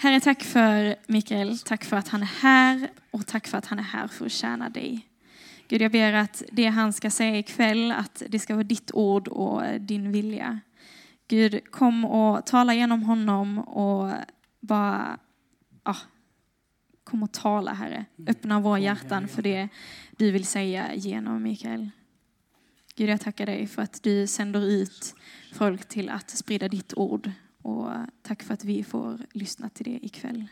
Herre, tack för Mikael. Tack för att han är här och tack för att han är här för att tjäna dig. Gud, jag ber att det han ska säga ikväll, att det ska vara ditt ord och din vilja. Gud, kom och tala genom honom och bara, ja, kom och tala Herre. Öppna våra hjärtan för det du vill säga genom Mikael. Gud, jag tackar dig för att du sänder ut folk till att sprida ditt ord. Och tack för att vi får lyssna till det ikväll.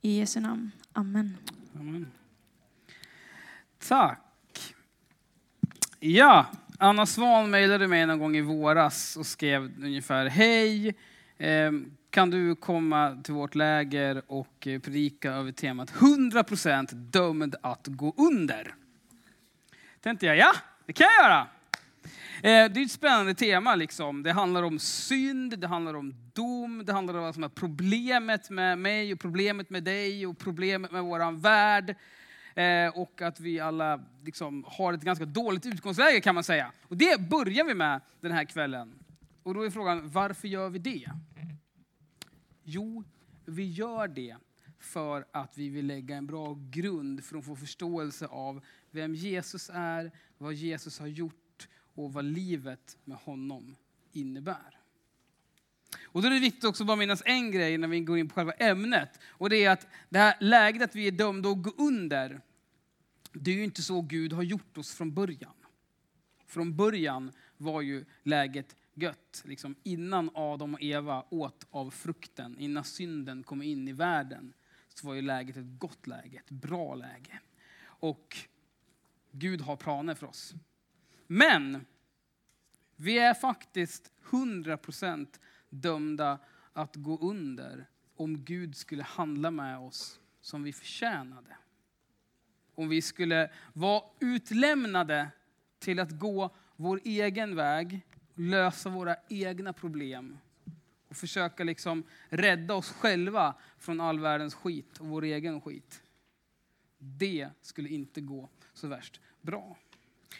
I Jesu namn. Amen. Amen. Tack. Ja, Anna Svan mejlade mig någon gång i våras och skrev ungefär Hej, ehm, kan du komma till vårt läger och predika över temat 100% dömd att gå under? Tänkte jag, ja, det kan jag göra. Eh, det är ett spännande tema. Liksom. Det handlar om synd, det handlar om dom, det handlar om vad som är problemet med mig och problemet med dig och problemet med våran värld. Eh, och att vi alla liksom har ett ganska dåligt utgångsläge kan man säga. Och det börjar vi med den här kvällen. Och då är frågan, varför gör vi det? Jo, vi gör det för att vi vill lägga en bra grund för att få förståelse av vem Jesus är, vad Jesus har gjort och vad livet med honom innebär. Och då är det viktigt också att bara minnas en grej när vi går in på själva ämnet. Och det är att det här läget att vi är dömda att gå under, det är ju inte så Gud har gjort oss från början. Från början var ju läget gött. Liksom innan Adam och Eva åt av frukten, innan synden kom in i världen, så var ju läget ett gott läge, ett bra läge. Och Gud har planer för oss. Men vi är faktiskt 100% dömda att gå under om Gud skulle handla med oss som vi förtjänade. Om vi skulle vara utlämnade till att gå vår egen väg, lösa våra egna problem och försöka liksom rädda oss själva från all världens skit och vår egen skit. Det skulle inte gå så värst bra.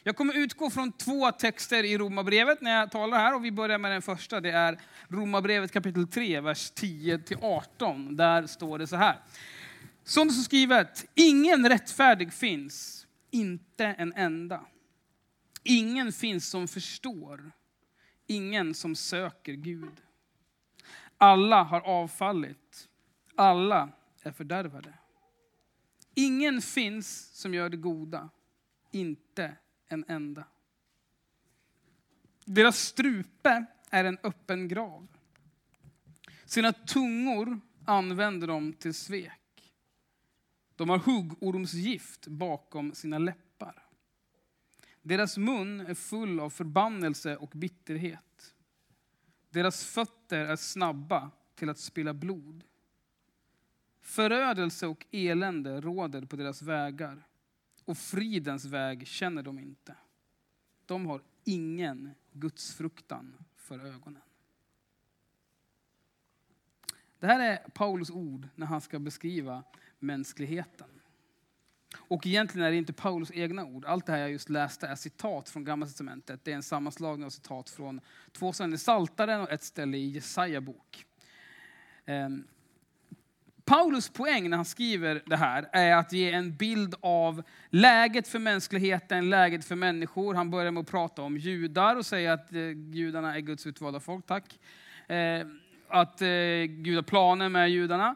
Jag kommer utgå från två texter i Romarbrevet när jag talar här och vi börjar med den första. Det är Romarbrevet kapitel 3, vers 10-18. Där står det så här. Som det står skrivet, ingen rättfärdig finns, inte en enda. Ingen finns som förstår, ingen som söker Gud. Alla har avfallit, alla är fördärvade. Ingen finns som gör det goda, inte en enda. Deras strupe är en öppen grav. Sina tungor använder de till svek. De har huggormsgift bakom sina läppar. Deras mun är full av förbannelse och bitterhet. Deras fötter är snabba till att spilla blod. Förödelse och elände råder på deras vägar och fridens väg känner de inte. De har ingen gudsfruktan för ögonen. Det här är Paulus ord när han ska beskriva mänskligheten. Och egentligen är det inte Paulus egna ord. Allt det här jag just läste är citat från Gamla Testamentet. Det är en sammanslagning av citat från två ställen i Saltaren och ett ställe i Jesaja bok. Ehm, Paulus poäng när han skriver det här är att ge en bild av läget för mänskligheten, läget för människor. Han börjar med att prata om judar och säga att eh, judarna är Guds utvalda folk, tack. Eh, att eh, Gud har planer med judarna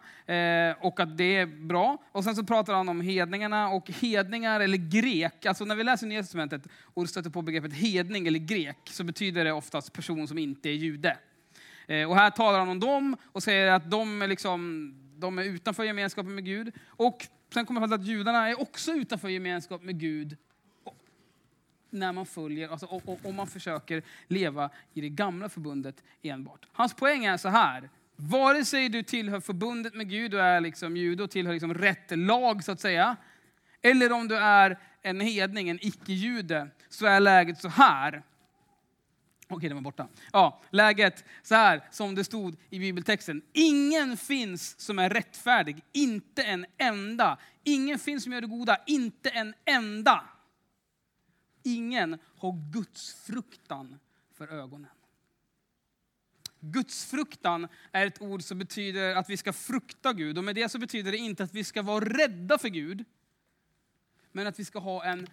och att det är bra. Och sen så pratar han om hedningarna och hedningar eller grek, alltså när vi läser Nya Testamentet och stöter på begreppet hedning eller grek så betyder det oftast person som inte är jude. Och här talar han om dem och säger att de är liksom de är utanför gemenskapen med Gud. Och sen kommer det att judarna är också utanför gemenskap med Gud när man följer, alltså om man försöker leva i det gamla förbundet enbart. Hans poäng är så här, vare sig du tillhör förbundet med Gud och är liksom jude och tillhör liksom rätt lag så att säga, eller om du är en hedning, en icke-jude, så är läget så här. Okej, den var borta. Ja, läget så här som det stod i bibeltexten. Ingen finns som är rättfärdig, inte en enda. Ingen finns som gör det goda, inte en enda. Ingen har Guds fruktan för ögonen. Gudsfruktan är ett ord som betyder att vi ska frukta Gud. Och med det så betyder det inte att vi ska vara rädda för Gud. Men att vi ska ha en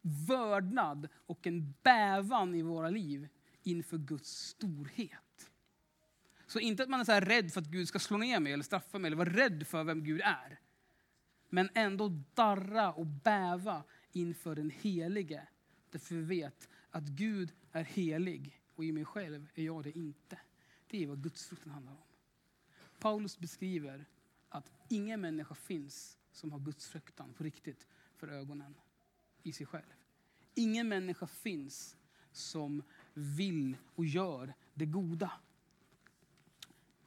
vördnad och en bävan i våra liv inför Guds storhet. Så inte att man är så rädd för att Gud ska slå ner mig eller straffa mig eller vara rädd för vem Gud är. Men ändå darra och bäva inför den helige. Därför vi vet att Gud är helig och i mig själv är jag det inte. Det är vad gudsfruktan handlar om. Paulus beskriver att ingen människa finns som har gudsfruktan på riktigt för ögonen i sig själv. Ingen människa finns som vill och gör det goda.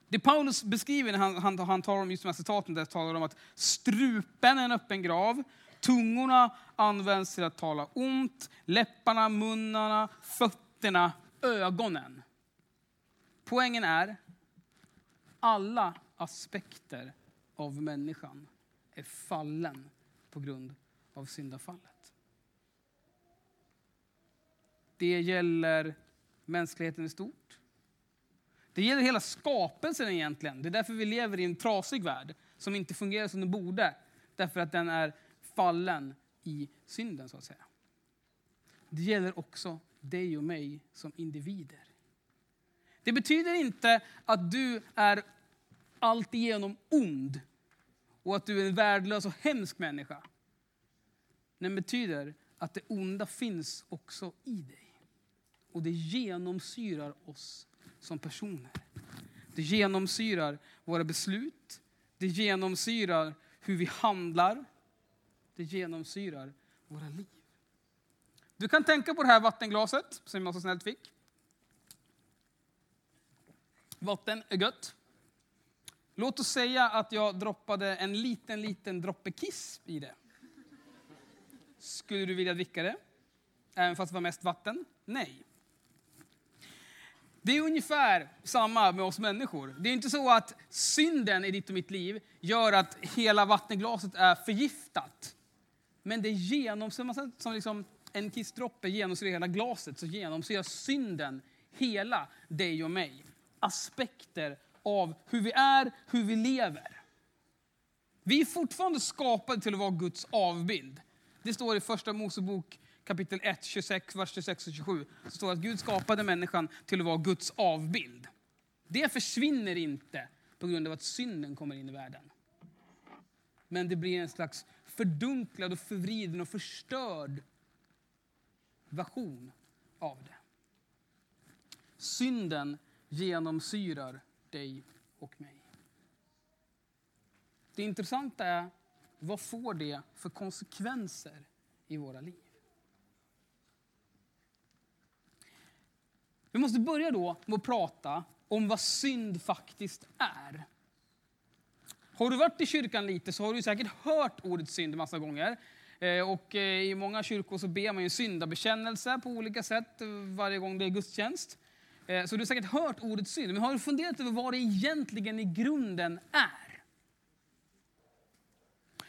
Det Paulus beskriver när han, han, han talar om just de här citaten, där talar om att strupen är en öppen grav, tungorna används till att tala ont, läpparna, munnarna, fötterna, ögonen. Poängen är, alla aspekter av människan är fallen på grund av syndafallet. Det gäller mänskligheten i stort. Det gäller hela skapelsen egentligen. Det är därför vi lever i en trasig värld som inte fungerar som den borde. Därför att den är fallen i synden så att säga. Det gäller också dig och mig som individer. Det betyder inte att du är alltigenom ond och att du är en värdelös och hemsk människa. Det betyder att det onda finns också i dig. Och det genomsyrar oss som personer. Det genomsyrar våra beslut. Det genomsyrar hur vi handlar. Det genomsyrar våra liv. Du kan tänka på det här vattenglaset som jag så snällt fick. Vatten är gött. Låt oss säga att jag droppade en liten, liten droppe kiss i det. Skulle du vilja dricka det? Även fast det var mest vatten? Nej. Det är ungefär samma med oss människor. Det är inte så att synden i ditt och mitt liv gör att hela vattenglaset är förgiftat. Men det genomsyrar, som liksom en kissdroppe genomsyrar hela glaset, så genomsyrar synden hela dig och mig. Aspekter av hur vi är, hur vi lever. Vi är fortfarande skapade till att vara Guds avbild. Det står i första Mosebok kapitel 1, 26, vers 26 och 27. Så står det att Gud skapade människan till att vara Guds avbild. Det försvinner inte på grund av att synden kommer in i världen. Men det blir en slags fördunklad och förvriden och förstörd version av det. Synden genomsyrar dig och mig. Det intressanta är, vad får det för konsekvenser i våra liv? Vi måste börja då med att prata om vad synd faktiskt är. Har du varit i kyrkan lite så har du säkert hört ordet synd massa gånger. Eh, och eh, i många kyrkor så ber man ju syndabekännelse på olika sätt eh, varje gång det är gudstjänst. Så du har säkert hört ordet synd, men har du funderat över vad det egentligen i grunden är?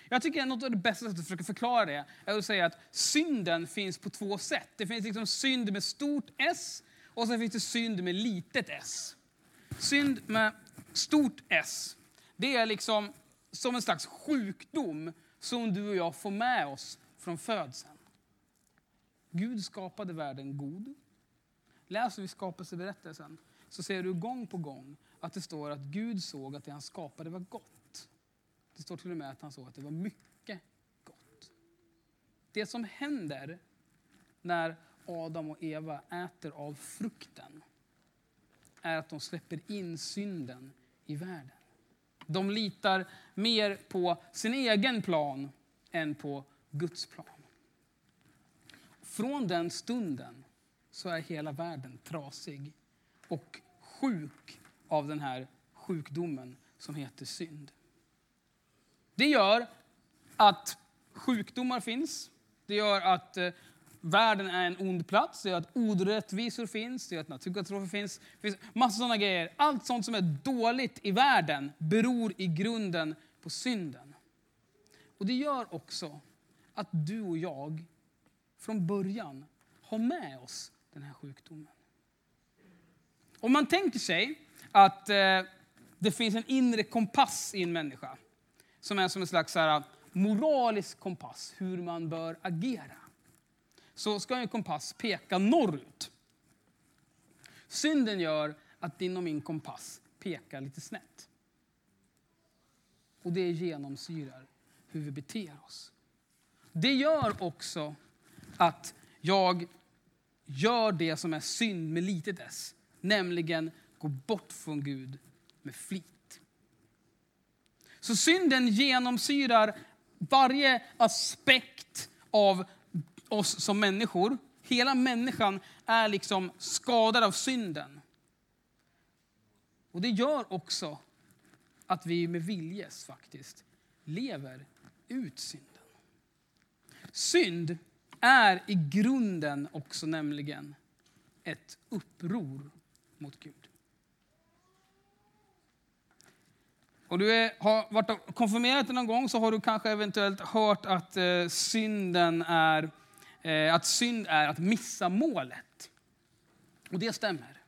Jag tycker att något av det bästa sättet att försöka förklara det är att säga att synden finns på två sätt. Det finns liksom synd med stort S och sen finns det synd med litet s. Synd med stort S, det är liksom som en slags sjukdom som du och jag får med oss från födseln. Gud skapade världen god. Läser vi skapelseberättelsen så ser du gång på gång att det står att Gud såg att det han skapade var gott. Det står till och med att han såg att det var mycket gott. Det som händer när Adam och Eva äter av frukten är att de släpper in synden i världen. De litar mer på sin egen plan än på Guds plan. Från den stunden så är hela världen trasig och sjuk av den här sjukdomen som heter synd. Det gör att sjukdomar finns. Det gör att eh, världen är en ond plats, det gör att orättvisor finns, det gör att naturkatastrofer finns. Det finns massa sådana grejer. Allt sånt som är dåligt i världen beror i grunden på synden. Och det gör också att du och jag från början har med oss den här sjukdomen. Om man tänker sig att eh, det finns en inre kompass i en människa. Som är som en slags så här, moralisk kompass, hur man bör agera. Så ska en kompass peka norrut. Synden gör att din och min kompass pekar lite snett. Och det genomsyrar hur vi beter oss. Det gör också att jag gör det som är synd med litet s, nämligen gå bort från Gud med flit. Så synden genomsyrar varje aspekt av oss som människor. Hela människan är liksom skadad av synden. Och det gör också att vi med viljes faktiskt lever ut synden. Synd är i grunden också nämligen ett uppror mot Gud. Och du är, har varit och konfirmerat dig någon gång så har du kanske eventuellt hört att eh, synden är Eh, att synd är att missa målet. Och det stämmer.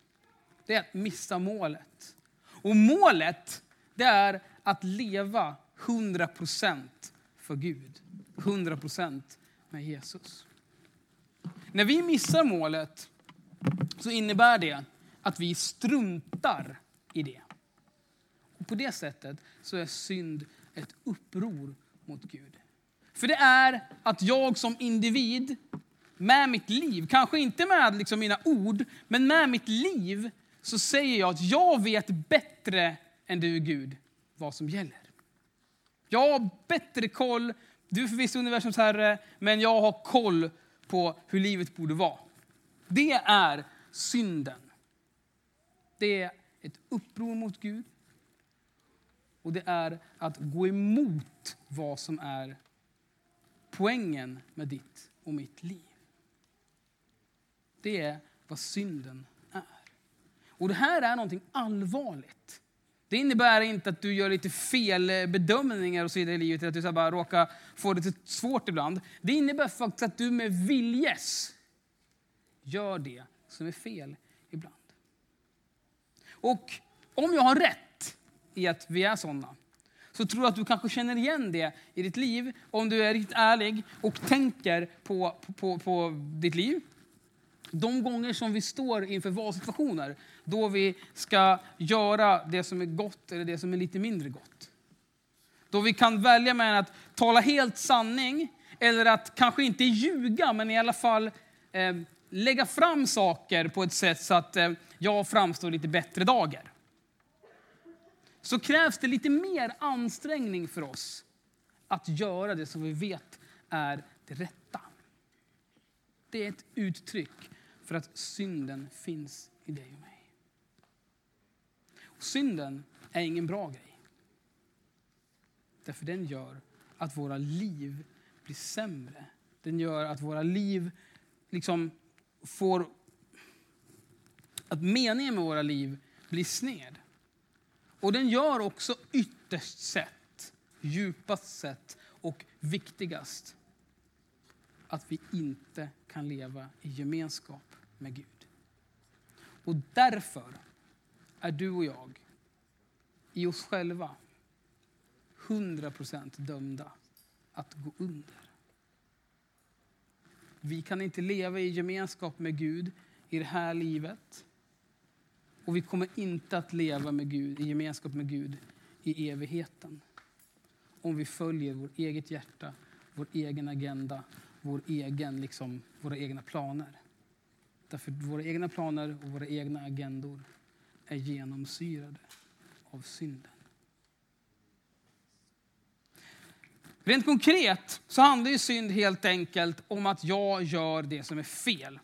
Det är att missa målet. Och målet, det är att leva 100% för Gud. 100% med Jesus. När vi missar målet så innebär det att vi struntar i det. Och på det sättet så är synd ett uppror mot Gud. För det är att jag som individ med mitt liv, kanske inte med liksom mina ord, men med mitt liv så säger jag att jag vet bättre än du Gud vad som gäller. Jag har bättre koll, du är förvisso universums herre, men jag har koll på hur livet borde vara. Det är synden. Det är ett uppror mot Gud. Och det är att gå emot vad som är poängen med ditt och mitt liv. Det är vad synden är. Och det här är någonting allvarligt. Det innebär inte att du gör lite fel bedömningar och så vidare i livet, att du så bara råkar få det lite svårt ibland. Det innebär faktiskt att du med viljes gör det som är fel ibland. Och om jag har rätt i att vi är sådana, så tror jag att du kanske känner igen det i ditt liv om du är riktigt ärlig och tänker på, på, på ditt liv. De gånger som vi står inför valsituationer, då vi ska göra det som är gott eller det som är lite mindre gott. Då vi kan välja mellan att tala helt sanning eller att kanske inte ljuga, men i alla fall eh, lägga fram saker på ett sätt så att eh, jag framstår lite bättre dagar. Så krävs det lite mer ansträngning för oss att göra det som vi vet är det rätta. Det är ett uttryck för att synden finns i dig och mig. Och synden är ingen bra grej. Därför den gör att våra liv blir sämre. Den gör att våra liv liksom får... Att meningen med våra liv blir sned. Och den gör också ytterst sett, djupast sett och viktigast att vi inte kan leva i gemenskap med Gud. Och därför är du och jag i oss själva 100% dömda att gå under. Vi kan inte leva i gemenskap med Gud i det här livet. Och vi kommer inte att leva med Gud, i gemenskap med Gud i evigheten. Om vi följer vårt eget hjärta, vår egen agenda, vår egen, liksom, våra egna planer. Därför våra egna planer och våra egna agendor är genomsyrade av synden. Rent konkret så handlar ju synd helt enkelt om att jag gör det som är fel.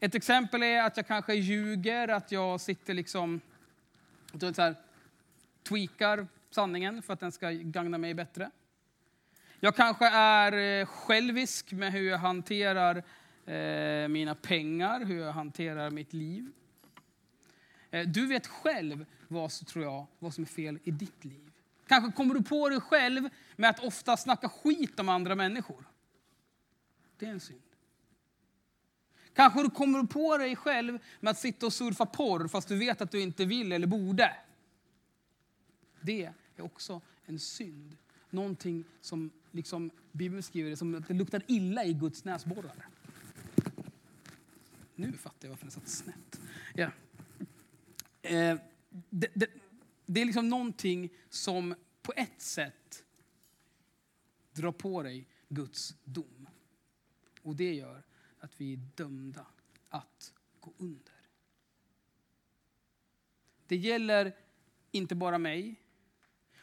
Ett exempel är att jag kanske ljuger, att jag sitter liksom och så här, tweakar sanningen för att den ska gagna mig bättre. Jag kanske är eh, självisk med hur jag hanterar eh, mina pengar, hur jag hanterar mitt liv. Eh, du vet själv vad, tror jag, vad som är fel i ditt liv. Kanske kommer du på dig själv med att ofta snacka skit om andra människor. Det är en synd. Kanske du kommer på dig själv med att sitta och surfa porr fast du vet att du inte vill eller borde. Det är också en synd. Någonting som liksom, Bibeln skriver det som att det luktar illa i Guds näsborrar. Nu fattar jag varför den satt snett. Yeah. Eh, det, det, det är liksom någonting som på ett sätt drar på dig Guds dom. Och det gör att vi är dömda att gå under. Det gäller inte bara mig.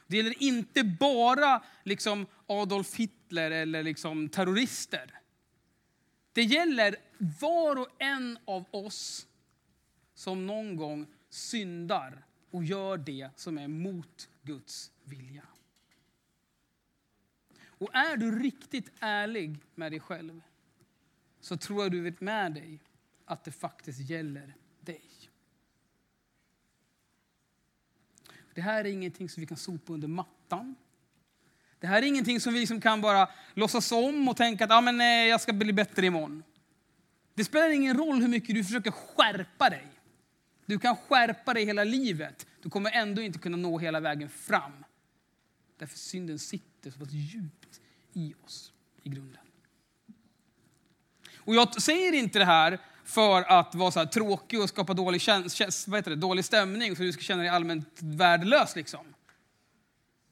Det gäller inte bara liksom Adolf Hitler eller liksom terrorister. Det gäller var och en av oss som någon gång syndar och gör det som är mot Guds vilja. Och är du riktigt ärlig med dig själv så tror jag du vet med dig att det faktiskt gäller dig. Det här är ingenting som vi kan sopa under mattan. Det här är ingenting som vi liksom kan bara låtsas om och tänka att ah, men, nej, jag ska bli bättre imorgon. Det spelar ingen roll hur mycket du försöker skärpa dig. Du kan skärpa dig hela livet. Du kommer ändå inte kunna nå hela vägen fram. Därför synden sitter så pass djupt i oss i grunden. Och jag säger inte det här för att vara så tråkig och skapa dålig, käns- vad heter det, dålig stämning så du ska känna dig allmänt värdelös. Liksom.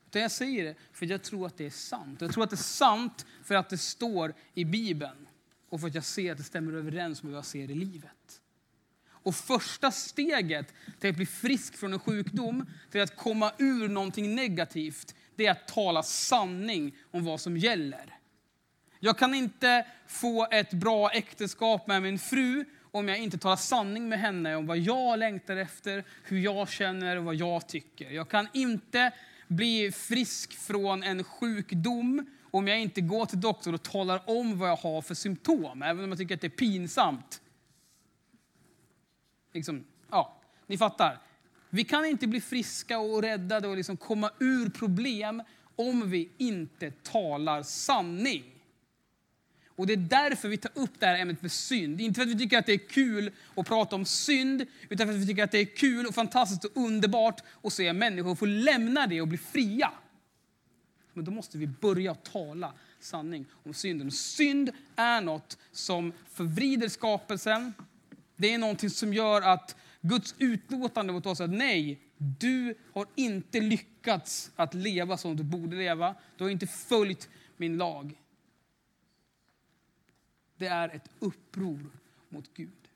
Utan jag säger det för jag tror att det är sant. Jag tror att det är sant för att det står i Bibeln och för att jag ser att det stämmer överens med vad jag ser i livet. Och första steget till att bli frisk från en sjukdom, till att komma ur någonting negativt, det är att tala sanning om vad som gäller. Jag kan inte få ett bra äktenskap med min fru om jag inte talar sanning med henne om vad jag längtar efter, hur jag känner och vad jag tycker. Jag kan inte bli frisk från en sjukdom om jag inte går till doktorn och talar om vad jag har för symptom, även om jag tycker att det är pinsamt. Liksom, ja, ni fattar. Vi kan inte bli friska och räddade och liksom komma ur problem om vi inte talar sanning. Och Det är därför vi tar upp det här ämnet med synd. Inte för att vi tycker att det är kul att prata om synd, utan för att vi tycker att det är kul och fantastiskt och underbart att se människor få lämna det och bli fria. Men då måste vi börja tala sanning om synden. Synd är något som förvrider skapelsen. Det är någonting som gör att Guds utlåtande mot oss är att nej, du har inte lyckats att leva som du borde leva. Du har inte följt min lag det är ett uppror mot Gud.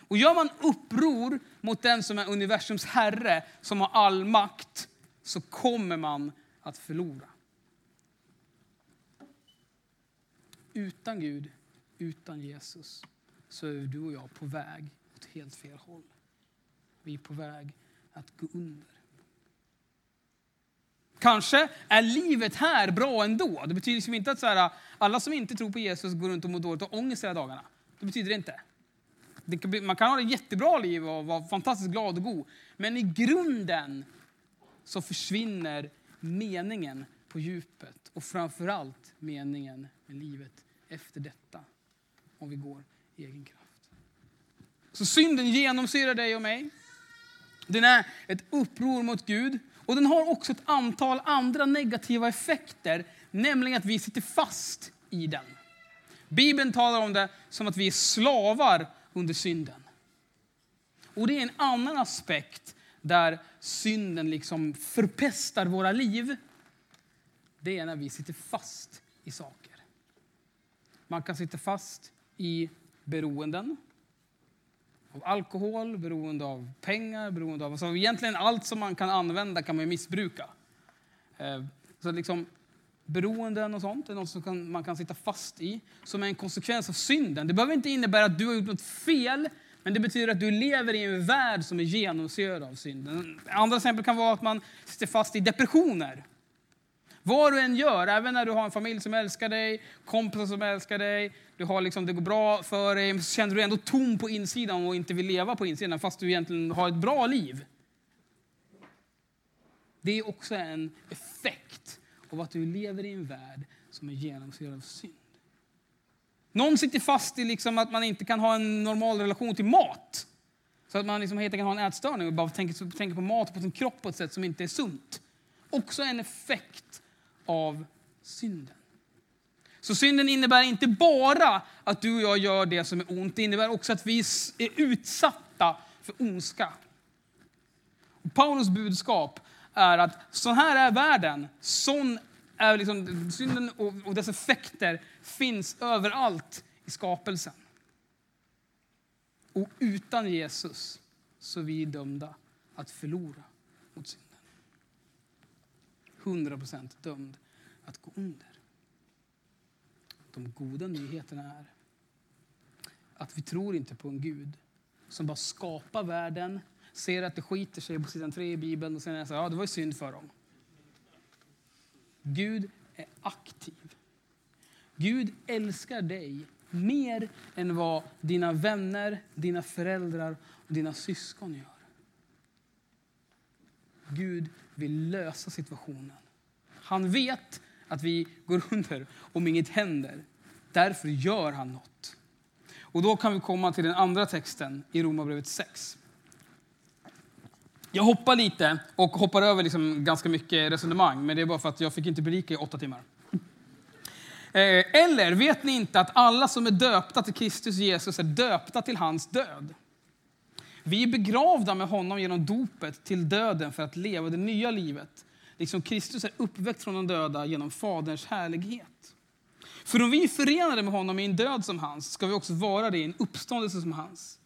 Och gör man uppror mot den som är universums herre, som har all makt, så kommer man att förlora. Utan Gud, utan Jesus, så är du och jag på väg åt helt fel håll. Vi är på väg att gå under. Kanske är livet här bra ändå. Det betyder liksom inte att så här, alla som inte tror på Jesus går runt och mår dåligt och ångest hela dagarna. Det betyder det inte. Det kan bli, man kan ha ett jättebra liv och vara fantastiskt glad och god. Men i grunden så försvinner meningen på djupet och framförallt meningen med livet efter detta. Om vi går i egen kraft. Så synden genomsyrar dig och mig. Den är ett uppror mot Gud. Och den har också ett antal andra negativa effekter, nämligen att vi sitter fast i den. Bibeln talar om det som att vi är slavar under synden. Och det är en annan aspekt där synden liksom förpestar våra liv. Det är när vi sitter fast i saker. Man kan sitta fast i beroenden av alkohol, beroende av pengar, beroende av... Alltså egentligen allt som man kan använda kan man missbruka. Eh, så liksom, beroenden och sånt är något som kan, man kan sitta fast i, som är en konsekvens av synden. Det behöver inte innebära att du har gjort något fel, men det betyder att du lever i en värld som är genomsyrad av synden. Andra exempel kan vara att man sitter fast i depressioner. Vad du än gör, även när du har en familj som älskar dig, kompisar som älskar dig, du har liksom, det går bra för dig, så känner du dig ändå tom på insidan och inte vill leva på insidan fast du egentligen har ett bra liv. Det är också en effekt av att du lever i en värld som är genomsyrad av synd. Någon sitter fast i liksom att man inte kan ha en normal relation till mat. Så att man liksom helt kan ha en ätstörning och bara tänker, tänker på mat och på sin kropp på ett sätt som inte är sunt. Också en effekt av synden. Så synden innebär inte bara att du och jag gör det som är ont, det innebär också att vi är utsatta för ondska. Och Paulus budskap är att så här är världen, sån är liksom, synden och dess effekter finns överallt i skapelsen. Och utan Jesus så är vi dömda att förlora mot synden. 100% dömd att gå under. De goda nyheterna är att vi tror inte på en Gud som bara skapar världen, ser att det skiter sig på sidan 3 i Bibeln och sen säger ja det var ju synd för dem. Gud är aktiv. Gud älskar dig mer än vad dina vänner, dina föräldrar och dina syskon gör. Gud vill lösa situationen. Han vet att vi går under om inget händer. Därför gör han något. Och då kan vi komma till den andra texten i Romarbrevet 6. Jag hoppar lite och hoppar över liksom ganska mycket resonemang, men det är bara för att jag fick inte predika i åtta timmar. Eh, eller vet ni inte att alla som är döpta till Kristus Jesus är döpta till hans död? Vi är begravda med honom genom dopet till döden för att leva det nya livet. Liksom Kristus är uppväckt från de döda genom Faderns härlighet. För om vi är förenade med honom i en död som hans, ska vi också vara det i en uppståndelse som hans.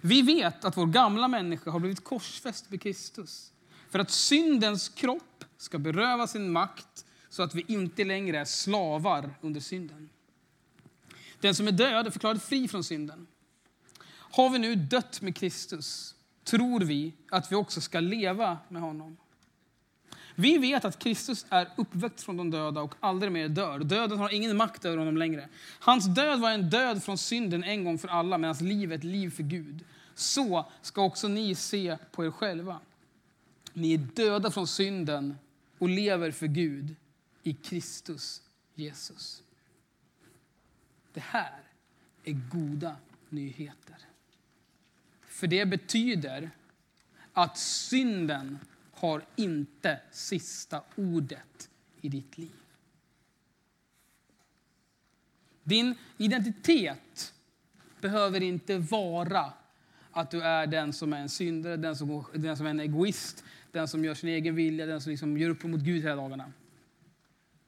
Vi vet att vår gamla människa har blivit korsfäst med Kristus. För att syndens kropp ska beröva sin makt så att vi inte längre är slavar under synden. Den som är död är förklarad fri från synden. Har vi nu dött med Kristus tror vi att vi också ska leva med honom. Vi vet att Kristus är uppväckt från de döda och aldrig mer dör. Döden har ingen makt över honom längre. Hans död var en död från synden en gång för alla, medan liv är ett liv för Gud. Så ska också ni se på er själva. Ni är döda från synden och lever för Gud i Kristus Jesus. Det här är goda nyheter. För det betyder att synden har inte sista ordet i ditt liv. Din identitet behöver inte vara att du är den som är en syndare, den som, den som är en egoist, den som gör sin egen vilja, den som liksom gör upp mot Gud hela dagarna.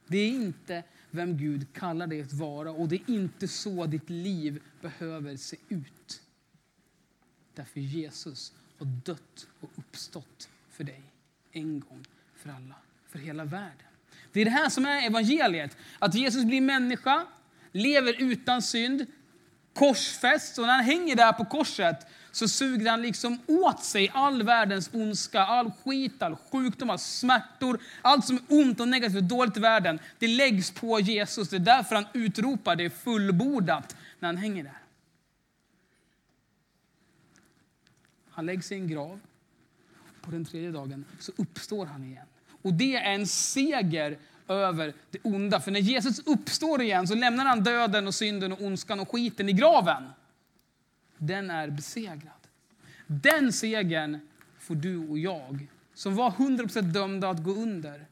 Det är inte vem Gud kallar dig att vara och det är inte så ditt liv behöver se ut. Därför Jesus har dött och uppstått för dig en gång för alla, för hela världen. Det är det här som är evangeliet. Att Jesus blir människa, lever utan synd, korsfäst och när han hänger där på korset så suger han liksom åt sig all världens ondska, all skit, all sjukdom, all smärtor, allt som är ont och negativt och dåligt i världen. Det läggs på Jesus. Det är därför han utropar det är fullbordat när han hänger där. Han läggs i en grav. På den tredje dagen så uppstår han igen. Och det är en seger över det onda. För när Jesus uppstår igen så lämnar han döden och synden och ondskan och skiten i graven. Den är besegrad. Den segern får du och jag, som var 100% dömda att gå under,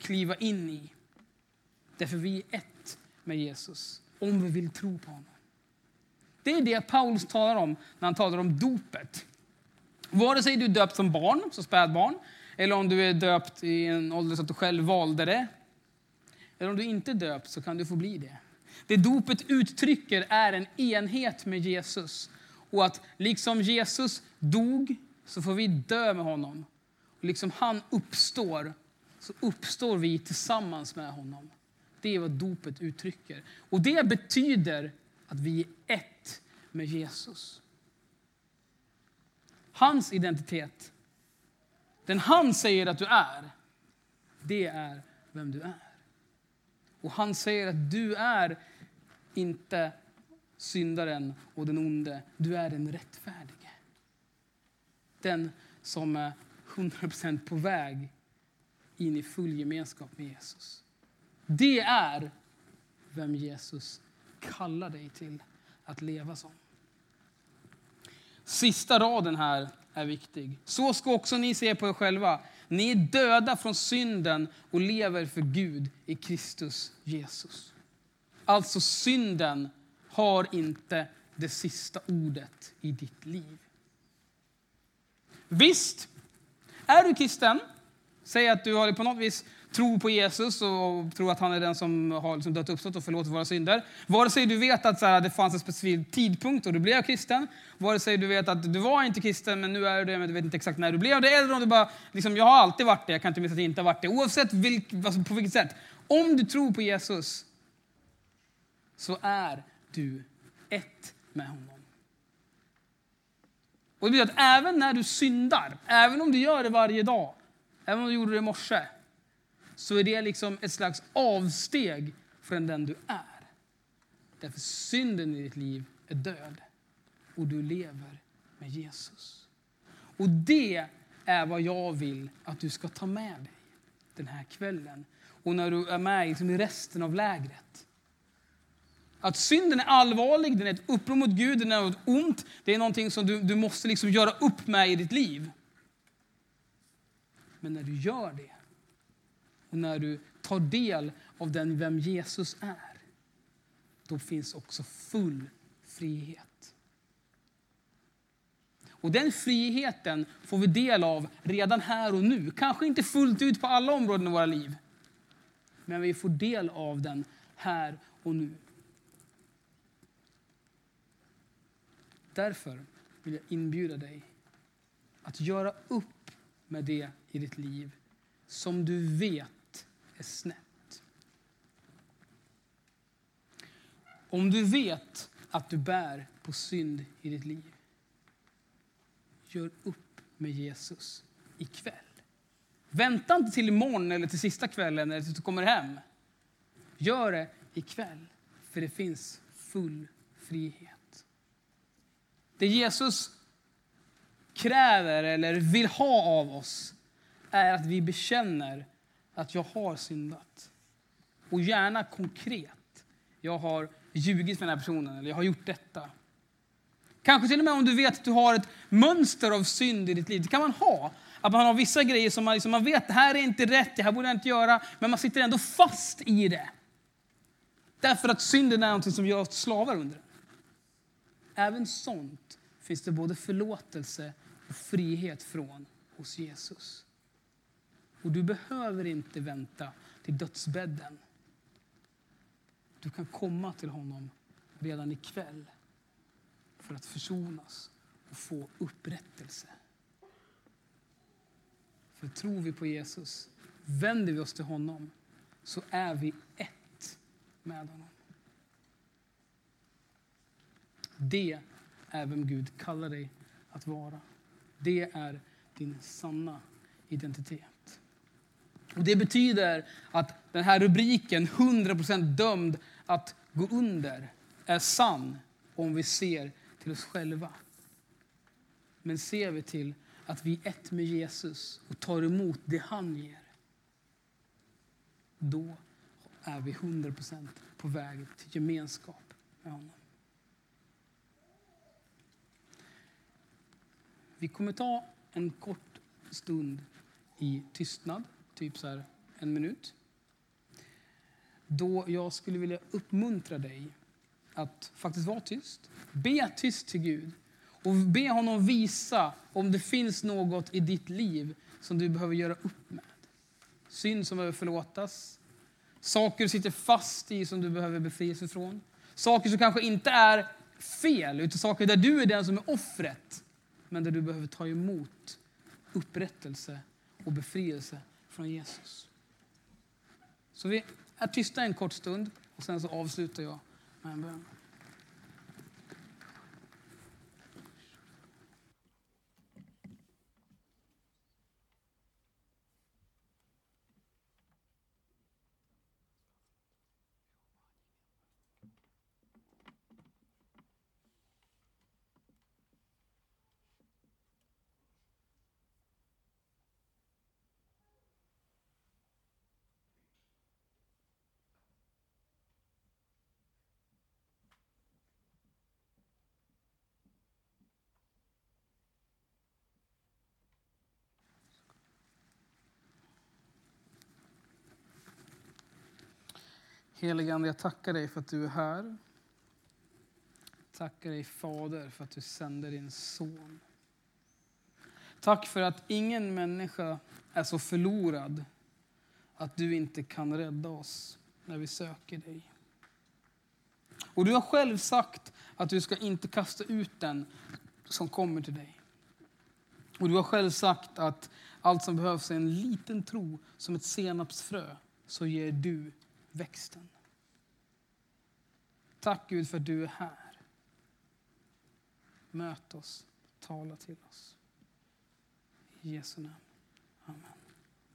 kliva in i. Därför vi är ett med Jesus, om vi vill tro på honom. Det är det Paulus talar om när han talar om dopet. Vare sig du är döpt som barn, som spädbarn, eller om du är döpt i en ålder så att du själv valde det. Eller om du inte är döpt så kan du få bli det. Det dopet uttrycker är en enhet med Jesus. Och att liksom Jesus dog så får vi dö med honom. Och liksom han uppstår så uppstår vi tillsammans med honom. Det är vad dopet uttrycker. Och det betyder att vi är ett med Jesus. Hans identitet, den han säger att du är, det är vem du är. Och han säger att du är inte syndaren och den onde. Du är den rättfärdige. Den som är 100% på väg in i full gemenskap med Jesus. Det är vem Jesus kallar dig till att leva som. Sista raden här är viktig. Så ska också ni se på er själva. Ni är döda från synden och lever för Gud i Kristus Jesus. Alltså synden har inte det sista ordet i ditt liv. Visst, är du kristen, säg att du har på något vis tror på Jesus och tror att han är den som har liksom dött uppstått och förlåtit våra synder. Vare sig du vet att så här, det fanns en specifik tidpunkt då du blev kristen, vare sig du vet att du var inte kristen men nu är du det, men du vet inte exakt när du blev det, eller om du bara, liksom, jag har alltid varit det, jag kan inte minnas att jag inte har varit det. Oavsett vilk, alltså på vilket sätt. Om du tror på Jesus så är du ett med honom. Och det betyder att även när du syndar, även om du gör det varje dag, även om du gjorde det i morse, så är det liksom ett slags avsteg från den du är. Därför synden i ditt liv är död och du lever med Jesus. Och det är vad jag vill att du ska ta med dig den här kvällen och när du är med liksom i resten av lägret. Att synden är allvarlig, den är ett uppror mot Gud, den är något ont. Det är någonting som du, du måste liksom göra upp med i ditt liv. Men när du gör det och när du tar del av den vem Jesus är, då finns också full frihet. Och den friheten får vi del av redan här och nu. Kanske inte fullt ut på alla områden i våra liv. Men vi får del av den här och nu. Därför vill jag inbjuda dig att göra upp med det i ditt liv som du vet är snett. Om du vet att du bär på synd i ditt liv, gör upp med Jesus ikväll. Vänta inte till imorgon eller till sista kvällen eller tills du kommer hem. Gör det ikväll, för det finns full frihet. Det Jesus kräver eller vill ha av oss är att vi bekänner att jag har syndat. Och gärna konkret. Jag har ljugit för den här personen eller jag har gjort detta. Kanske till och med om du vet att du har ett mönster av synd i ditt liv. Det kan man ha. Att man har vissa grejer som man, liksom, man vet, det här är inte rätt, det här borde jag inte göra. Men man sitter ändå fast i det. Därför att synden är något som gör oss slavar under. Även sånt finns det både förlåtelse och frihet från hos Jesus. Och du behöver inte vänta till dödsbädden. Du kan komma till honom redan ikväll för att försonas och få upprättelse. För tror vi på Jesus, vänder vi oss till honom, så är vi ett med honom. Det är vem Gud kallar dig att vara. Det är din sanna identitet. Det betyder att den här rubriken, 100% dömd att gå under, är sann om vi ser till oss själva. Men ser vi till att vi är ett med Jesus och tar emot det han ger, då är vi 100% på väg till gemenskap med honom. Vi kommer ta en kort stund i tystnad, typ så här en minut. Då jag skulle vilja uppmuntra dig att faktiskt vara tyst. Be tyst till Gud och be honom visa om det finns något i ditt liv som du behöver göra upp med. Synd som behöver förlåtas. Saker du sitter fast i som du behöver befrias ifrån. Saker som kanske inte är fel, utan saker där du är den som är offret. Men där du behöver ta emot upprättelse och befrielse från Jesus. Så vi är tysta en kort stund och sen så avslutar jag med en bön. Helige Ande, jag tackar dig för att du är här. Tackar dig Fader för att du sänder din son. Tack för att ingen människa är så förlorad att du inte kan rädda oss när vi söker dig. Och du har själv sagt att du ska inte kasta ut den som kommer till dig. Och du har själv sagt att allt som behövs är en liten tro som ett senapsfrö, så ger du växten. Tack Gud för att du är här. Möt oss, tala till oss. I Jesu namn. Amen.